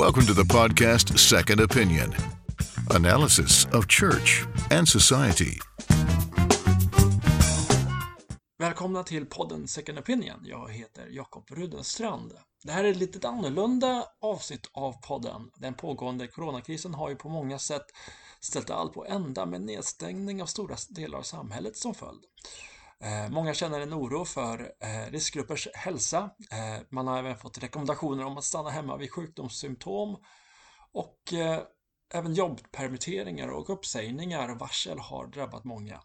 Welcome to the podcast Second Opinion analysis of church and society. Välkomna till podden Second Opinion. Jag heter Jakob Rudenstrand. Det här är ett lite annorlunda avsnitt av podden. Den pågående coronakrisen har ju på många sätt ställt allt på ända med nedstängning av stora delar av samhället som följd. Eh, många känner en oro för eh, riskgruppers hälsa. Eh, man har även fått rekommendationer om att stanna hemma vid sjukdomssymptom och även jobbpermitteringar och uppsägningar och varsel har drabbat många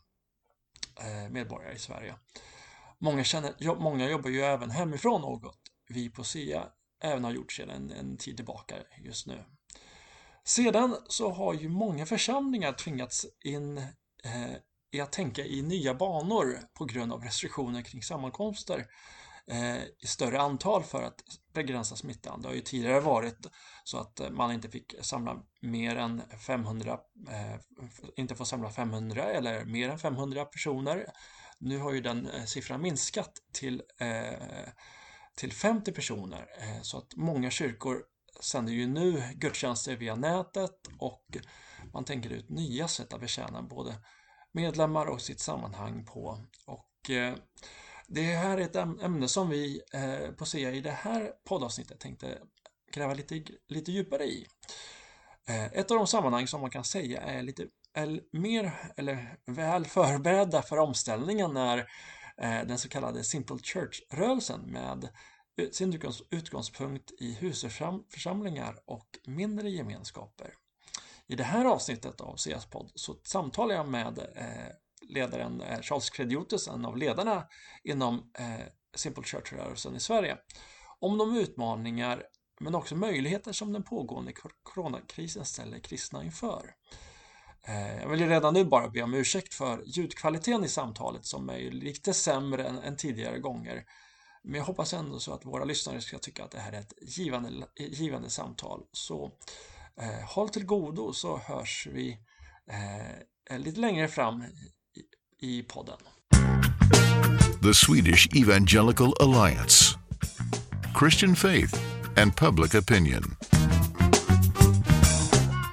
medborgare i Sverige. Många, känner, många jobbar ju även hemifrån något vi på SEA även har gjort sedan en tid tillbaka just nu. Sedan så har ju många församlingar tvingats in är att tänka i nya banor på grund av restriktioner kring sammankomster eh, i större antal för att begränsa smittan. Det har ju tidigare varit så att man inte fick samla mer än 500, eh, inte får samla 500 eller mer än 500 personer. Nu har ju den eh, siffran minskat till, eh, till 50 personer eh, så att många kyrkor sänder ju nu gudstjänster via nätet och man tänker ut nya sätt att betjäna både medlemmar och sitt sammanhang på. Och eh, det här är ett ämne som vi eh, på SEA i det här poddavsnittet tänkte gräva lite, lite djupare i. Eh, ett av de sammanhang som man kan säga är lite är mer eller väl förberedda för omställningen är den så kallade Simple Church-rörelsen med sin utgångspunkt i husförsamlingar och mindre gemenskaper. I det här avsnittet av CS-podd så samtalar jag med eh, ledaren eh, Charles Crediotis, en av ledarna inom eh, Simple Church-rörelsen i Sverige, om de utmaningar men också möjligheter som den pågående coronakrisen ställer kristna inför. Jag vill redan nu bara be om ursäkt för ljudkvaliteten i samtalet som är lite sämre än, än tidigare gånger. Men jag hoppas ändå så att våra lyssnare ska tycka att det här är ett givande, givande samtal. Så Eh, håll till godo så hörs vi eh, lite längre fram i, i podden. The Swedish Evangelical Alliance Christian Faith and Public Opinion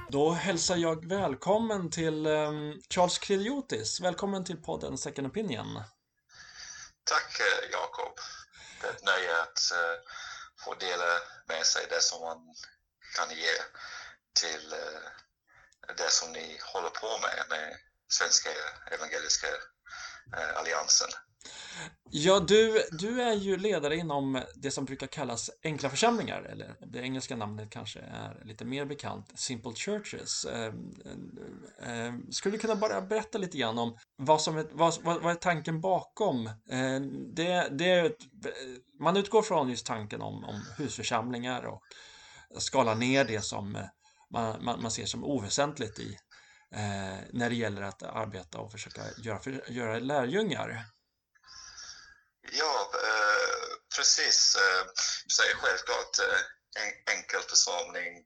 Då hälsar jag välkommen till um, Charles Kridiotis. Välkommen till podden Second Opinion. Tack eh, Jakob. Det är ett nöje att uh, få dela med sig det som man kan ge till eh, det som ni håller på med, med Svenska Evangeliska eh, Alliansen. Ja, du, du är ju ledare inom det som brukar kallas enkla församlingar, eller det engelska namnet kanske är lite mer bekant, Simple Churches. Ehm, eh, ehm, skulle du kunna bara berätta lite grann om vad, som är, vad, vad är tanken bakom? Ehm, det, det, man utgår från just tanken om, om husförsamlingar och skala ner det som man, man, man ser som oväsentligt i eh, när det gäller att arbeta och försöka göra, för, göra lärjungar. Ja, eh, precis. Eh, säger självklart eh, en, enkel församling.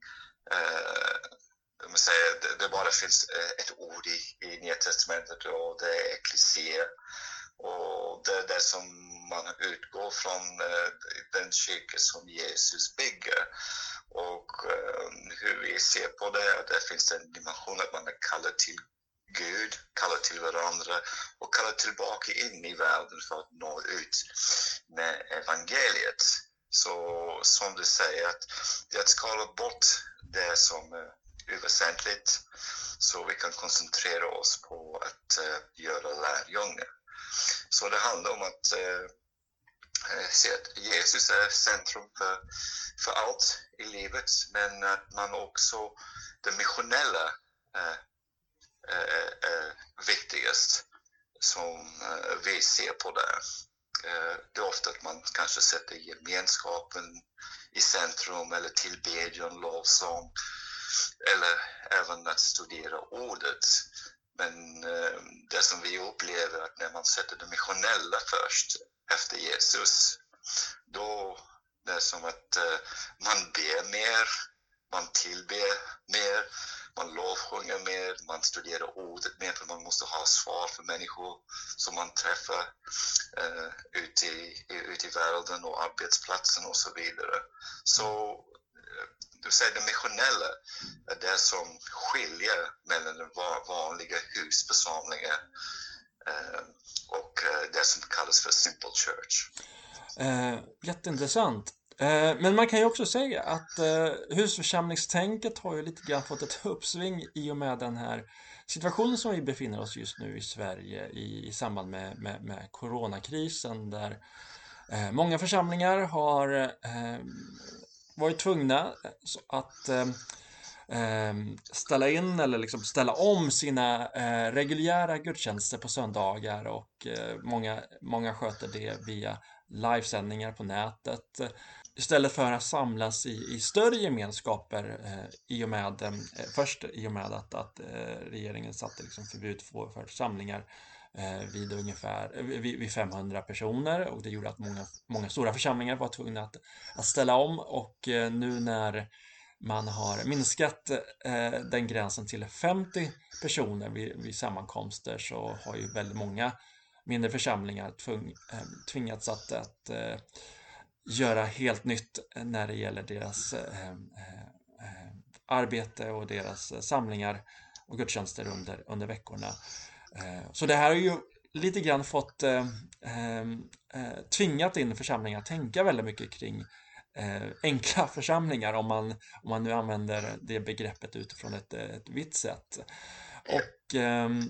Eh, säger, det, det, bara finns eh, ett ord i, i Nya Testamentet och det är eklesia. Och det är det som man utgår från eh, den kyrka som Jesus bygger. Och eh, hur vi ser på det, det finns en dimension att man är kallad till Gud, kallad till varandra och kallad tillbaka in i världen för att nå ut med evangeliet. Så som du säger, att det är att skala bort det som är oväsentligt så vi kan koncentrera oss på att uh, göra lärjungar. Så det handlar om att uh, Eh, se att Jesus är centrum för, för allt i livet, men att man också, det missionella är, är, är viktigast som vi ser på det. Det är ofta att man kanske sätter gemenskapen i centrum eller tillbedjan, lovsång eller även att studera ordet. Men det som vi upplever att när man sätter det missionella först efter Jesus, då det är som att eh, man ber mer, man tillber mer, man lovsjunger mer, man studerar ordet mer för man måste ha svar för människor som man träffar uh, ute, i, ute i världen och arbetsplatsen och så vidare. Så eh, du säger det missionella är det som skiljer mellan den vanliga husförsamlingen Eh, och eh, det som kallas för simple church. Eh, jätteintressant. Eh, men man kan ju också säga att eh, husförsamlingstänket har ju lite grann fått ett uppsving i och med den här situationen som vi befinner oss just nu i Sverige i, i samband med, med, med coronakrisen där eh, många församlingar har eh, varit tvungna att eh, Ehm, ställa in eller liksom ställa om sina eh, reguljära gudstjänster på söndagar och eh, många, många sköter det via livesändningar på nätet. Istället för att samlas i, i större gemenskaper eh, i och med, eh, först i och med att, att eh, regeringen satte liksom förbud för, för samlingar eh, vid ungefär eh, vid, vid 500 personer och det gjorde att många, många stora församlingar var tvungna att, att ställa om och eh, nu när man har minskat eh, den gränsen till 50 personer vid, vid sammankomster så har ju väldigt många mindre församlingar tvung, eh, tvingats att, att eh, göra helt nytt när det gäller deras eh, eh, arbete och deras samlingar och gudstjänster under, under veckorna. Eh, så det här har ju lite grann fått eh, eh, tvingat in församlingar att tänka väldigt mycket kring eh, Eh, enkla församlingar om man, om man nu använder det begreppet utifrån ett, ett vitt sätt. Och ehm,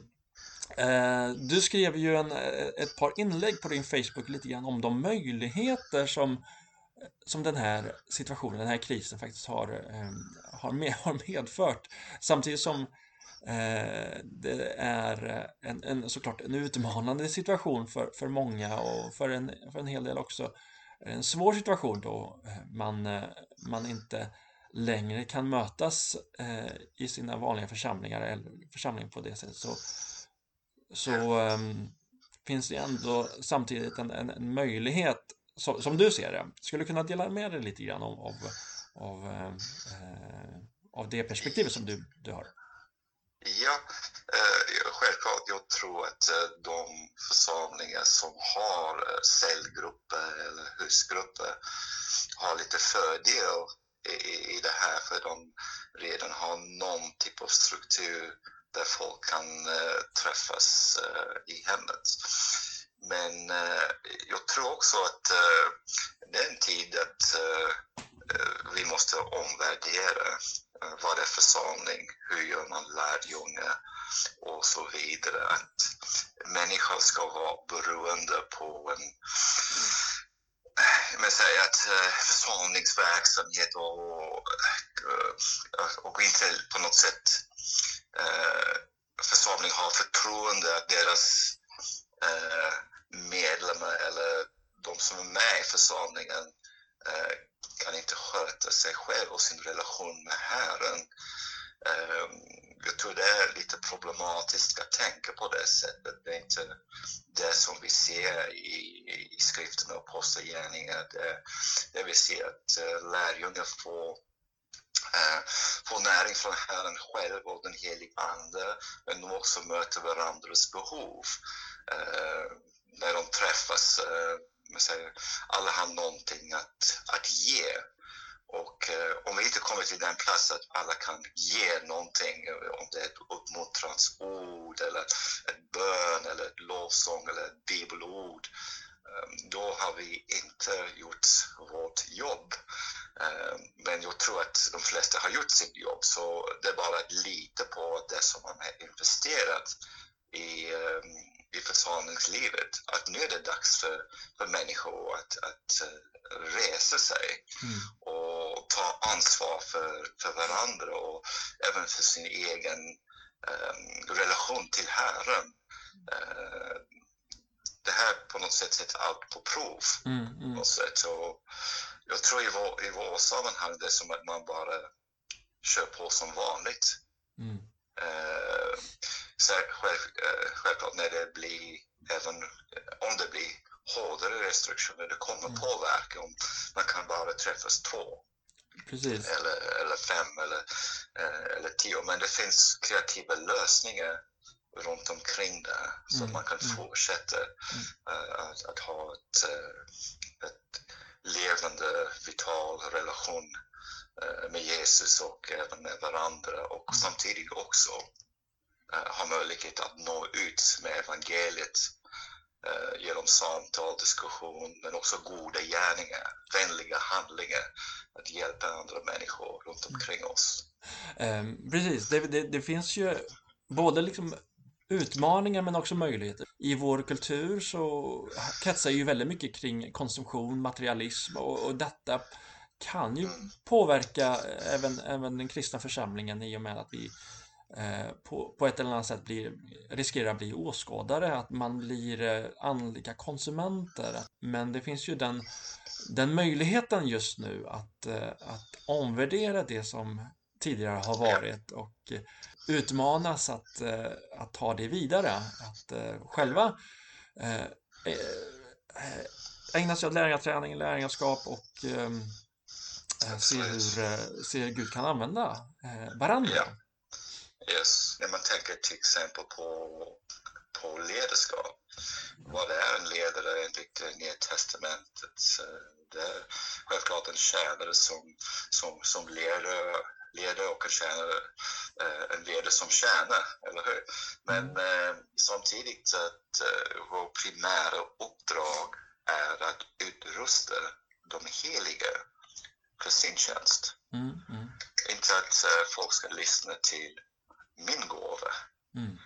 Eh, du skrev ju en, ett par inlägg på din Facebook lite grann om de möjligheter som, som den här situationen, den här krisen faktiskt har, eh, har, med, har medfört. Samtidigt som eh, det är en, en, såklart en utmanande situation för, för många och för en, för en hel del också Eh, en svår situation då eh, man, eh, man inte längre kan mötas i sina vanliga församlingar eller församling på det sättet. Så så um, finns det ändå samtidigt en, en, en möjlighet, som, som du ser det. Skulle du kunna dela med dig lite grann av, av, av, eh, av det perspektivet som du, du har? Ja, eh, självklart. Jag tror att eh, de församlingar som har eh, cellgrupper eller husgrupper har lite fördel i, i det här för de redan har någon typ av struktur där folk kan eh, träffas eh, i hemmet. Men eh, jag tror också att eh, det är en tid att vi måste omvärdera Eh, vad är församling, hur gör man lärjunge och så vidare. Att människan ska vara beroende på en eh, men säga att eh, församlingsverksamhet och, och inte på något sätt församling har förtroende att deras medlemmar eller de som är med i församlingen kan inte sköta sig själv och sin relation med Herren. Ehm, jag tror det är lite problematiskt att tänka på det sättet. Det är inte det som vi ser i, i skrifterna och apostlagärningarna. Det, det vi ser att eh, lärjungar får Eh, näring från Herren själv och den helige Ande, men de också möter varandras behov. Eh, när de träffas, eh, alla har någonting att, att ge. Och eh, om vi inte kommer till den plats att alla kan ge någonting, om det är ett uppmuntransord eller ett bön eller ett lovsång eller ett bibelord, eh, då har vi inte gjort vårt jobb. Eh, men jag tror att de flesta har gjort sitt jobb så det är bara att lita på det som man har investerat i, eh, i församlingslivet. Att nu är det dags för, för människor att, att eh, resa sig mm. och ta ansvar för, för varandra och även för sin egen um, relation till Herren. Uh, det här på något sätt sätter allt på prov. Mm, mm. På något sätt. Och, jag tror i vår, i vår sammanhang det är som att man bara kör på som vanligt. Mm. Så själv, eh, självklart när det blir, även om det blir hårdare restriktioner, det kommer mm. påverka om man kan bara träffas två. Precis. Eller, eller fem eller, eh, eller tio. Men det finns kreativa lösningar runt omkring det så mm. man kan mm. fortsätta mm. uh, att, att, ha ett, uh, ett levande, vital relation eh, med Jesus och även med varandra och Mm. samtidigt också eh, ha möjlighet att nå ut med evangeliet eh, genom samtal, diskussion, men också goda gärningar, vänliga handlingar, att hjälpa andra människor runt omkring oss. Ehm, precis, det, det, det finns ju både liksom utmaningar men också möjligheter. I vår kultur så kretsar ju väldigt mycket kring konsumtion, materialism och, och detta kan ju påverka även, även den kristna församlingen i och med att vi eh, Eh, på, på ett eller annat sätt blir, riskerar att bli åskådare, att man blir eh, andliga konsumenter. Men det finns ju den, den möjligheten just nu att, eh, att omvärdera det som tidigare har varit och utmanas att, att ta det vidare, att själva ägna sig åt lärjungaträning, lärjungaskap och se, hur, se hur Gud kan använda varandra. Yes. När man tänker till exempel på, på ledarskap. Vad är en ledare enligt Nya Testamentet? Eh, Det är självklart en tjänare som, som, som leder, leder och en, tjänare, eh, en ledare som tjänar, eller hur? Men eh, samtidigt att vårt primära uppdrag är att utrusta de heliga för sin tjänst. Mm, mm, Inte att folk ska lyssna till min gåva, mm,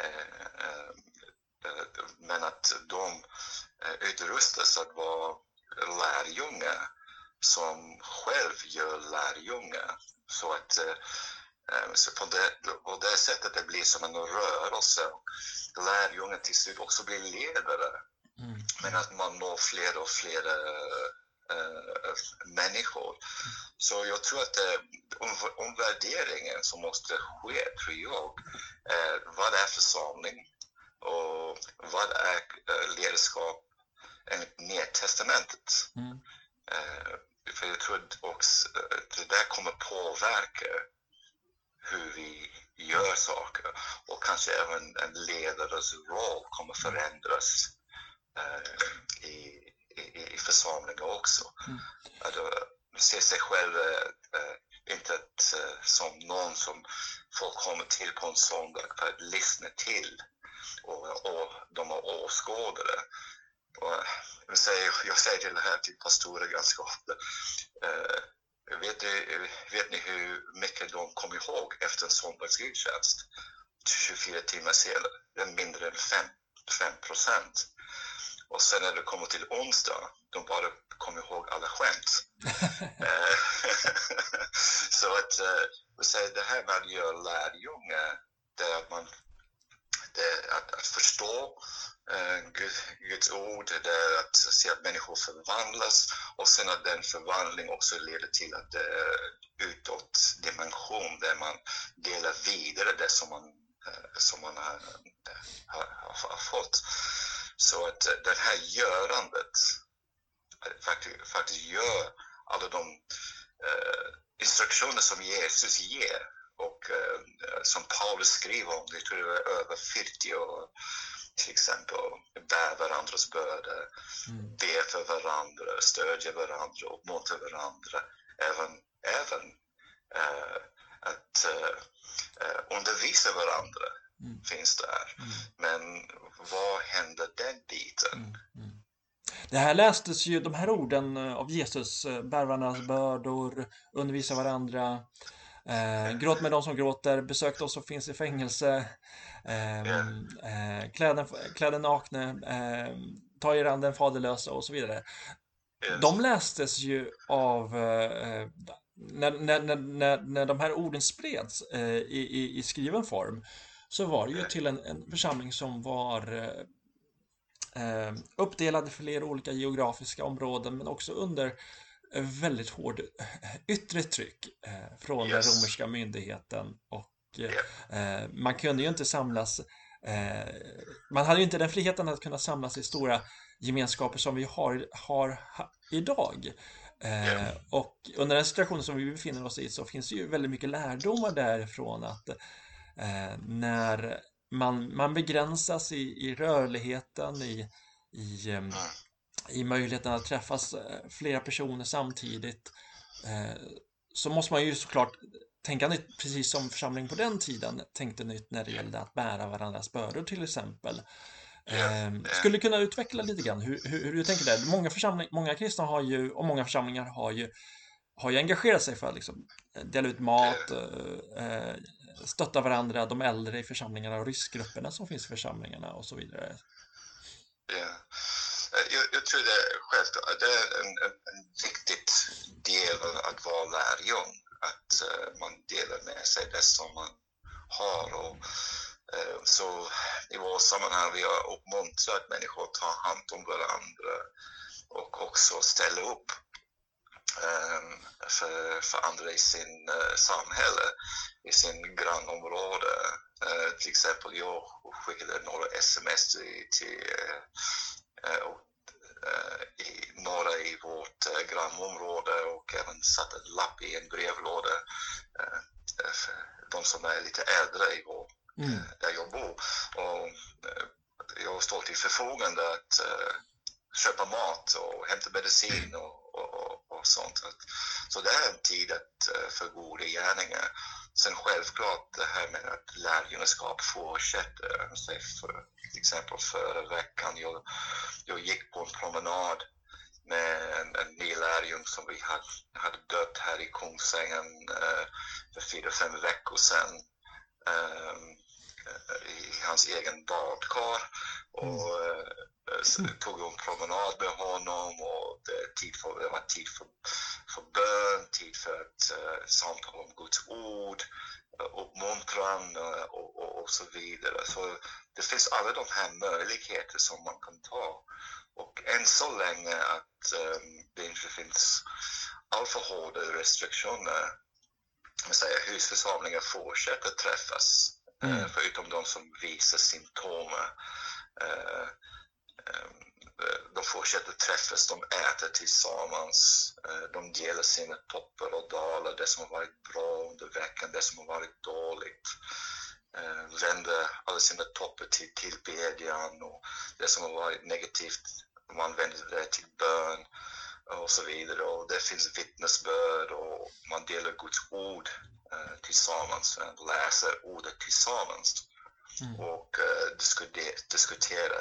eh, eh, eh, men att de utrustas att vara lärjungar som själv gör lärjungar. Så att så på, det, på det sättet det blir som en rörelse. Lärjungar till slut också blir ledare. mm. Men att man når fler och fler människor. Så jag tror att äh, om, omvärderingen som måste ske, tror jag, är vad är församling och vad är ledarskap enligt Nya Testamentet? Mm. Eh, för jag tror att också, eh, det där kommer påverka hur vi gör saker och kanske även en ledares roll kommer förändras eh, i, i, i församlingen också. Mm. Att uh, se sig själv eh, eh, inte att, eh, som någon som folk kommer till på en söndag för att lyssna till och, och de är åskådare. Och jag, säger, jag säger till det här till pastorer ganska ofta. Eh, vet, ni, vet ni hur mycket de kommer ihåg efter en söndagsgudstjänst? 24 timmar senare. Det är mindre än 5, 5 procent. Och sen när det kommer till onsdag, de bara kommer ihåg alla skämt. Eh, så att, eh, säger, det här med att göra lärjungar, det är att man det att, att förstå eh, Gud, Guds ord, det är att se att människor förvandlas och sen att den förvandling också leder till att det är utåt dimension där man delar vidare det som man, eh, som man har, har, har, har fått. Så att det här görandet eh, faktiskt, faktiskt gör alla de eh, instruktioner som Jesus ger och eh, som Paulus skriver om, det tror jag är över 40 år, till exempel bär varandras bördor, Mm. be för varandra, stödja varandra, uppmuntra varandra, även, även eh, att eh, eh, undervisa varandra Mm. finns där. Mm. Men vad händer den biten? Mm, mm. Det här lästes ju, de här orden eh, av Jesus, eh, bär varandras bördor, undervisa varandra, eh, gråt med de som gråter, besök de som finns i fängelse, eh, eh, kläd, den, kläd den nakne, eh, ta er an den faderlösa och så vidare. De lästes ju av, eh, när, när, när, när, när de här orden spreds eh, i, i, i skriven form, så var det ju till en, en församling som var eh, eh, uppdelad i flera olika geografiska områden, men också under eh, väldigt hård eh, yttre tryck eh, från den Yes. romerska myndigheten och eh, man kunde ju inte samlas man hade ju inte den friheten att kunna samlas i stora gemenskaper som vi har, har ha, idag. Eh, och under den situationen som vi befinner oss i så finns det ju väldigt mycket lärdomar därifrån att när man, man begränsas i, i rörligheten, i, i, ehm, i möjligheten att träffas eh, flera personer samtidigt, eh, så måste man ju såklart tänka nytt, precis som församling på den tiden tänkte nytt när det gällde att bära varandras bördor till exempel. Eh, skulle kunna utveckla lite grann hur, hur, hur du tänker där? Många, församling, många kristna har ju, och många församlingar har ju, har ju engagerat sig för att liksom, dela ut mat, eh, stötta varandra, de äldre i församlingarna och ryskgrupperna som finns i församlingarna och så vidare. Ja. Eh, jag, jag tror det är självklart, eh, det är en, en, en viktig del att vara lärjung, att uh, man delar med sig det som man har. Och, uh, så i vårt sammanhang vi har uppmuntrat människor att ta hand om varandra och också ställa upp för, för andra i sin uh, samhälle, i sin grannområde. till exempel jag skickade några sms till, till Eh, i några i vårt eh, grannområde och även satt en lapp i en brevlåda eh, för de som är lite äldre i vår, mm. där jag bor. Och jag står till förfogande att köpa mat och hämta medicin och, och, sånt. Så det är en tid eh, för goda gärningar. Sen självklart det här med att lärjungaskap fortsätter. För, till exempel förra veckan, jag, jag gick på en promenad med en, en ny lärjung som vi hade, hade dött här i Kungsängen eh, för fyra, fem veckor sedan. Eh, i hans egen badkar och mm. eh, tog en promenad med honom och det, tid för, det var tid för, för bön, tid för att uh, samtala om Guds ord, uh, uppmuntran uh, och, och, och, så vidare. Så det finns alla de här möjligheter som man kan ta. Och än så länge att um, det inte finns alltför hårda restriktioner, säga, husförsamlingar fortsätter träffas mm. förutom de som visar symptom. Eh, eh, de fortsätter träffas, de äter tillsammans, eh, de delar sina toppar och dalar, det som har varit bra under veckan, det som har varit dåligt. Vänder alla sina toppar till tillbedjan och det som har varit negativt, man vänder det till bön och så vidare. Och det finns vittnesbörd och man delar Guds ord eh, tillsammans, läser ordet tillsammans mm. och eh, diskutera, diskutera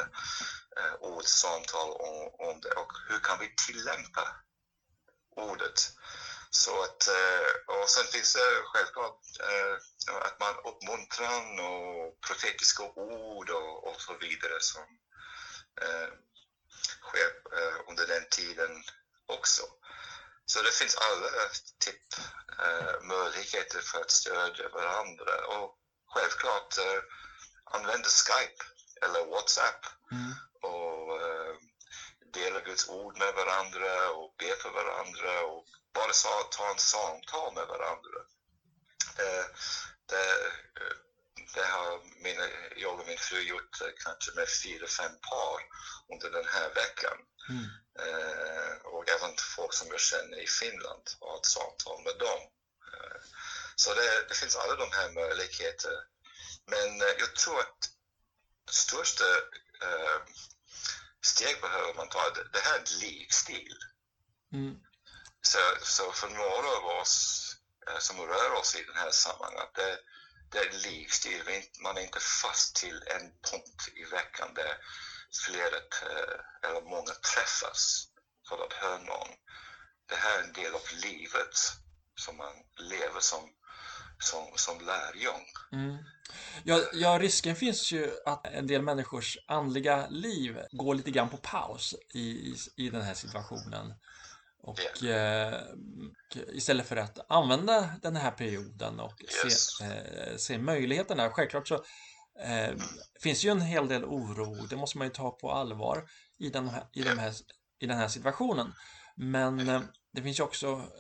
eh, ord, samtal om, om det och hur kan vi tillämpa ordet. Så att, eh, och sen finns det självklart eh, att man uppmuntran och profetiska ord och, och så vidare som eh, sker under den tiden också. Så det finns alla typ, eh, möjligheter för att stödja varandra och självklart eh, använda Skype eller WhatsApp mm. och eh, dela Guds ord med varandra och be för varandra och bara ta en samtal med varandra. Det, det, det har mina, jag och min fru gjort eh, kanske med fyra, fem par under den här veckan. Mm. Eh, och även folk som jag känner i Finland och har ett samtal med dem. Eh, så det, det, finns alla de här möjligheterna. Men eh, jag tror att det största steg behöver man ta, det, här är en livsstil. Mm. Så, så för några av oss som rör oss i det här sammanhanget, det, det är en livsstil. Man är inte fast till en punkt i veckan där flera eh, eller många träffas för att höra någon. Det här är en del av livet som man lever som, som, som lärjung. Mm. Ja, ja, risken finns ju att en del människors andliga liv går lite grann på paus i, i, i den här situationen. Och yeah. eh, istället för att använda den här perioden och yes. se, eh, se möjligheterna. Självklart så eh, finns ju en hel del oro, det måste man ju ta på allvar i den här, i de här, i den här situationen. Men eh, det finns ju också,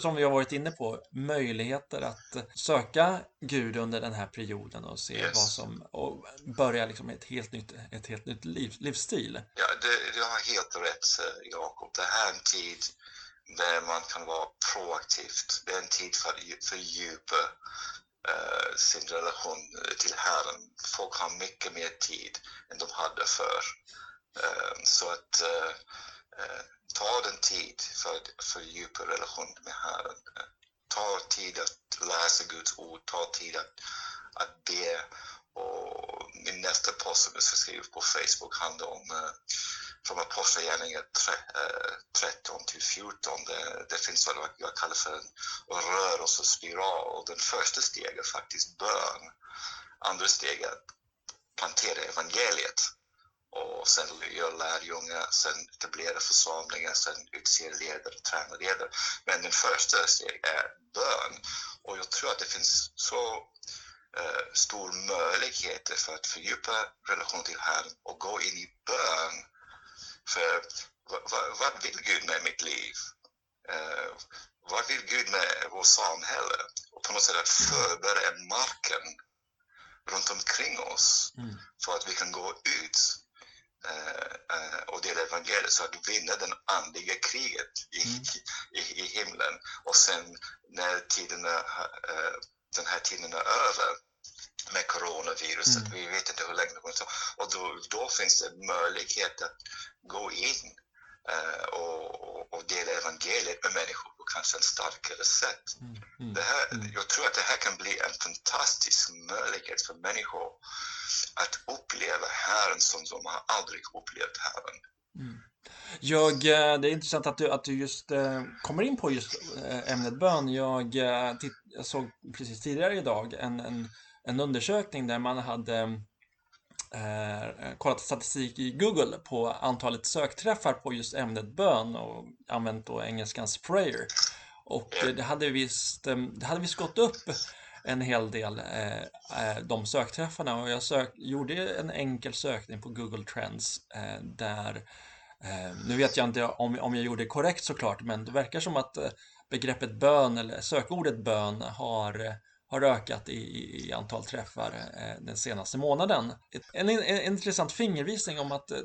som vi har varit inne på, möjligheter att söka Gud under den här perioden och se yes. vad som, och börja liksom ett helt nytt, ett helt nytt liv, livsstil. Ja, det, du har helt rätt Jakob. Det här är en tid där man kan vara proaktivt. Det är en tid för att fördjupa Eh, sin relation till Herren. Folk har mycket mer tid än de hade förr. Eh, så att eh, ta den tid för att fördjupa relationen med Herren. Ta Guds ord, ta tid att, att be. Och min nästa post som jag ska skriva på Facebook handlar om från Apostlagärningarna 13 till 14. Det, det finns vad jag kallar för en rörelsespiral. Och den första steget är faktiskt bön. Andra steget är att plantera evangeliet och sen göra lärjungar, sen etablera församlingar, sen utse ledare, träna ledare. Men den första steget är bön. Och jag tror att det finns så eh, stor möjlighet för att fördjupa relationen till Herren och gå in i bön. För vad, vad vill Gud med mitt liv? Eh, vad vill Gud med vårt samhälle? Och på något sätt att förbereda marken runt omkring oss mm. för att vi kan gå ut eh, eh, och dela evangeliet så att vinna det andliga kriget i, mm. i, i, himlen. Och sen när tiden är, eh, den här tiden är över med coronaviruset, mm. vi vet inte hur länge det kommer och då, då finns det möjlighet att gå in Eh, och, och dela evangeliet med människor på kanske en starkare sätt. Mm, mm, det här, mm. Jag tror att det här kan bli en fantastisk möjlighet för människor att uppleva Herren som de har aldrig upplevt Herren. Mm. Jag, eh, det är intressant att du, att du just eh, kommer in på just ämnet bön. Jag, jag såg precis tidigare idag en, en, en undersökning där man hade eh, eh, kollat statistik i Google på antalet sökträffar på just ämnet bön och använt då engelskans prayer. Och eh, det hade visst, eh, det hade visst gått upp en hel del eh, de sökträffarna och jag sök, gjorde en enkel sökning på Google Trends eh, där eh, nu vet jag inte om, om jag gjorde det korrekt såklart men det verkar som att begreppet bön eller sökordet bön har har ökat i, i antal träffar eh, den senaste månaden. En, en, en, intressant fingervisning om att eh,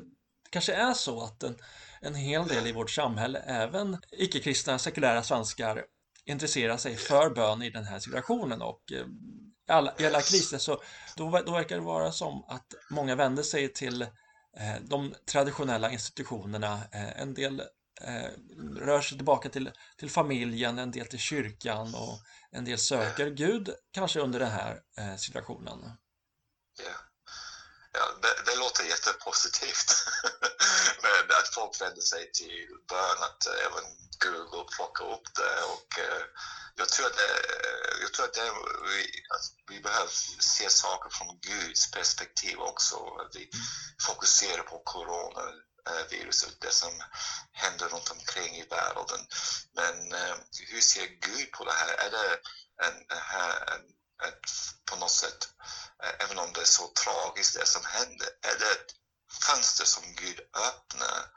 det kanske är så att en, en hel del i vårt samhälle, även icke-kristna sekulära svenskar, intresserar sig för bön i den här situationen och eh, alla, i alla kriser så då, då verkar det vara som att många vänder sig till eh, de traditionella institutionerna. Eh, en del eh, rör sig tillbaka till, till familjen, en del till kyrkan och en del söker Gud kanske under den här eh, situationen. Ja, ja det, det låter jättepositivt. Men att folk vänder sig till bön, att även Google plockar upp det och eh, jag tror att, det, jag tror att det, vi, att vi behöver se saker från Guds perspektiv också. Att vi fokuserar på corona Eh, Eh, viruset, det som händer runt omkring i världen. Men eh, hur ser Gud på det här? Är det en, en, ett, på något sätt, eh, även om det är så tragiskt det som händer, är det ett fönster som Gud öppnar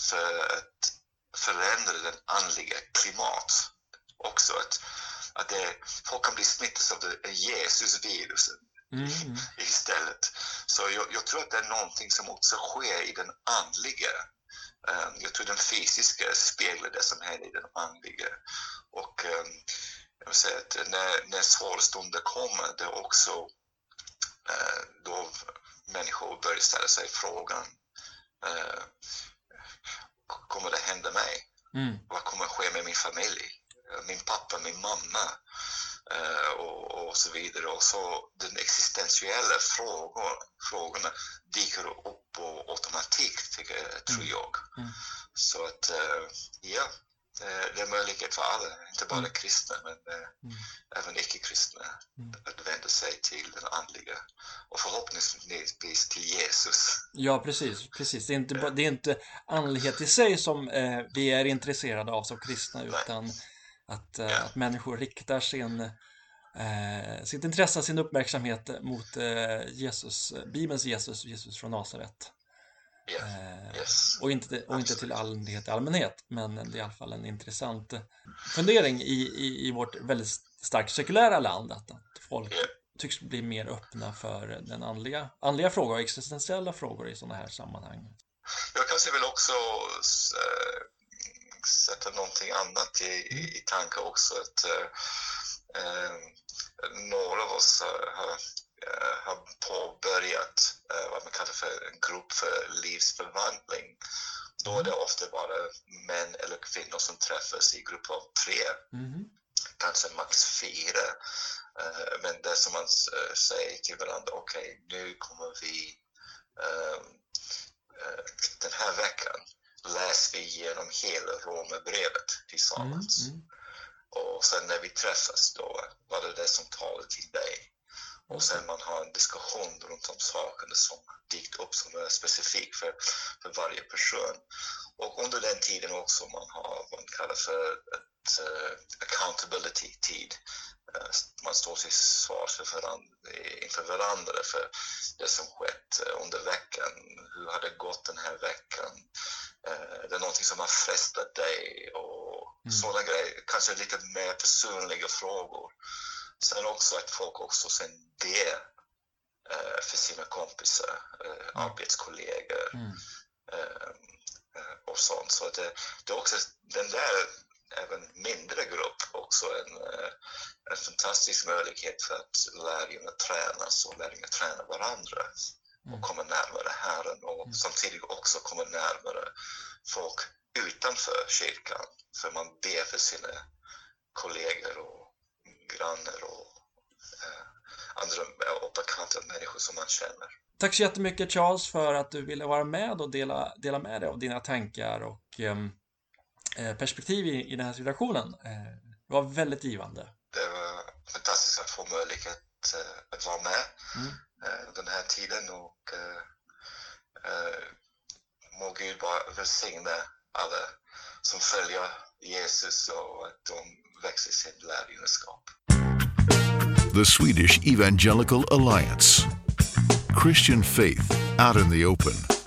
för att förändra den andliga klimat också? Att, att det, folk kan bli smittade av Jesus-viruset mm. istället. Så jag, jag, tror att det är någonting som också sker i den andliga. Um, jag tror den fysiska speglar det som händer i den andliga. Och um, jag vill säga att när, när svåra stunder kommer, det är också uh, då människor börjar ställa sig frågan uh, kommer det hända mig? Mm. Vad kommer ske med min familj? Min pappa, min mamma? Eh, och, och, så vidare. Och så den existentiella frågor, frågorna dyker upp på automatik, tycker, tror mm. jag. Mm. Så att, eh, ja, det är möjlighet för alla, inte bara mm. kristna men eh, mm. även icke-kristna mm. att vända sig till den andliga och förhoppningsvis till Jesus. Ja, precis. precis. Det, är inte, det är inte andlighet i sig som eh, vi är intresserade av som kristna utan Nej att, yeah. att människor riktar sin, eh, sitt intresse, sin uppmärksamhet mot eh, Jesus, Bibelns Jesus, Jesus från Nasaret. Yeah. Yes. Och, inte, och inte till allmänhet i allmänhet, men det är i alla fall en intressant fundering i, i, i vårt väldigt starkt sekulära land, att, att folk yeah. tycks bli mer öppna för den andliga, andliga frågor och existentiella frågor i sådana här sammanhang. Jag kanske vill också sätta någonting annat i, i tankar också. Att, äh, några av oss har, har påbörjat äh, vad man kallar för en grupp för livsförvandling. Då är det ofta bara män eller kvinnor som träffas i grupper av tre, mm. kanske max fyra. Eh, men det som man eh, säger till varandra, okej, okay, nu kommer vi eh, den här veckan läser vi igenom hela Romarbrevet tillsammans. Mm, mm. Och sen när vi träffas då, vad är det som talar till dig? Och sen man har en diskussion runt om sakerna som dykt upp som är specifik för, för varje person. Och under den tiden också man har vad man kallar för ett uh, accountability-tid. Uh, man står till svars för varandra, inför varandra för det som skett uh, under veckan. Hur har det gått den här veckan? det är någonting som har frestat dig och mm. sådana grejer. Kanske lite mer personliga frågor. Sen också att folk också sen ber eh, för sina kompisar, eh, arbetskollegor mm. eh, och sånt. Så det, det är också den där även mindre grupp också en, en fantastisk möjlighet för att lärjungar tränas och lärjungar tränar varandra och mm. kommer närmare Herren och mm. samtidigt också kommer närmare folk utanför kyrkan. För man ber för sina kollegor och grannar och eh, andra och bekanta människor som man känner. Tack så jättemycket Charles för att du ville vara med och dela, dela med dig av dina tankar och ehm, eh, perspektiv i, i den här situationen. Eh, det var väldigt givande. Det var fantastiskt att få möjlighet eh, att vara med mm. Eh, den här tiden och eh, må Gud bara välsigna alla som följer Jesus och att de växer i sin lärjungaskap. The Swedish Evangelical Alliance. Christian faith out in the open.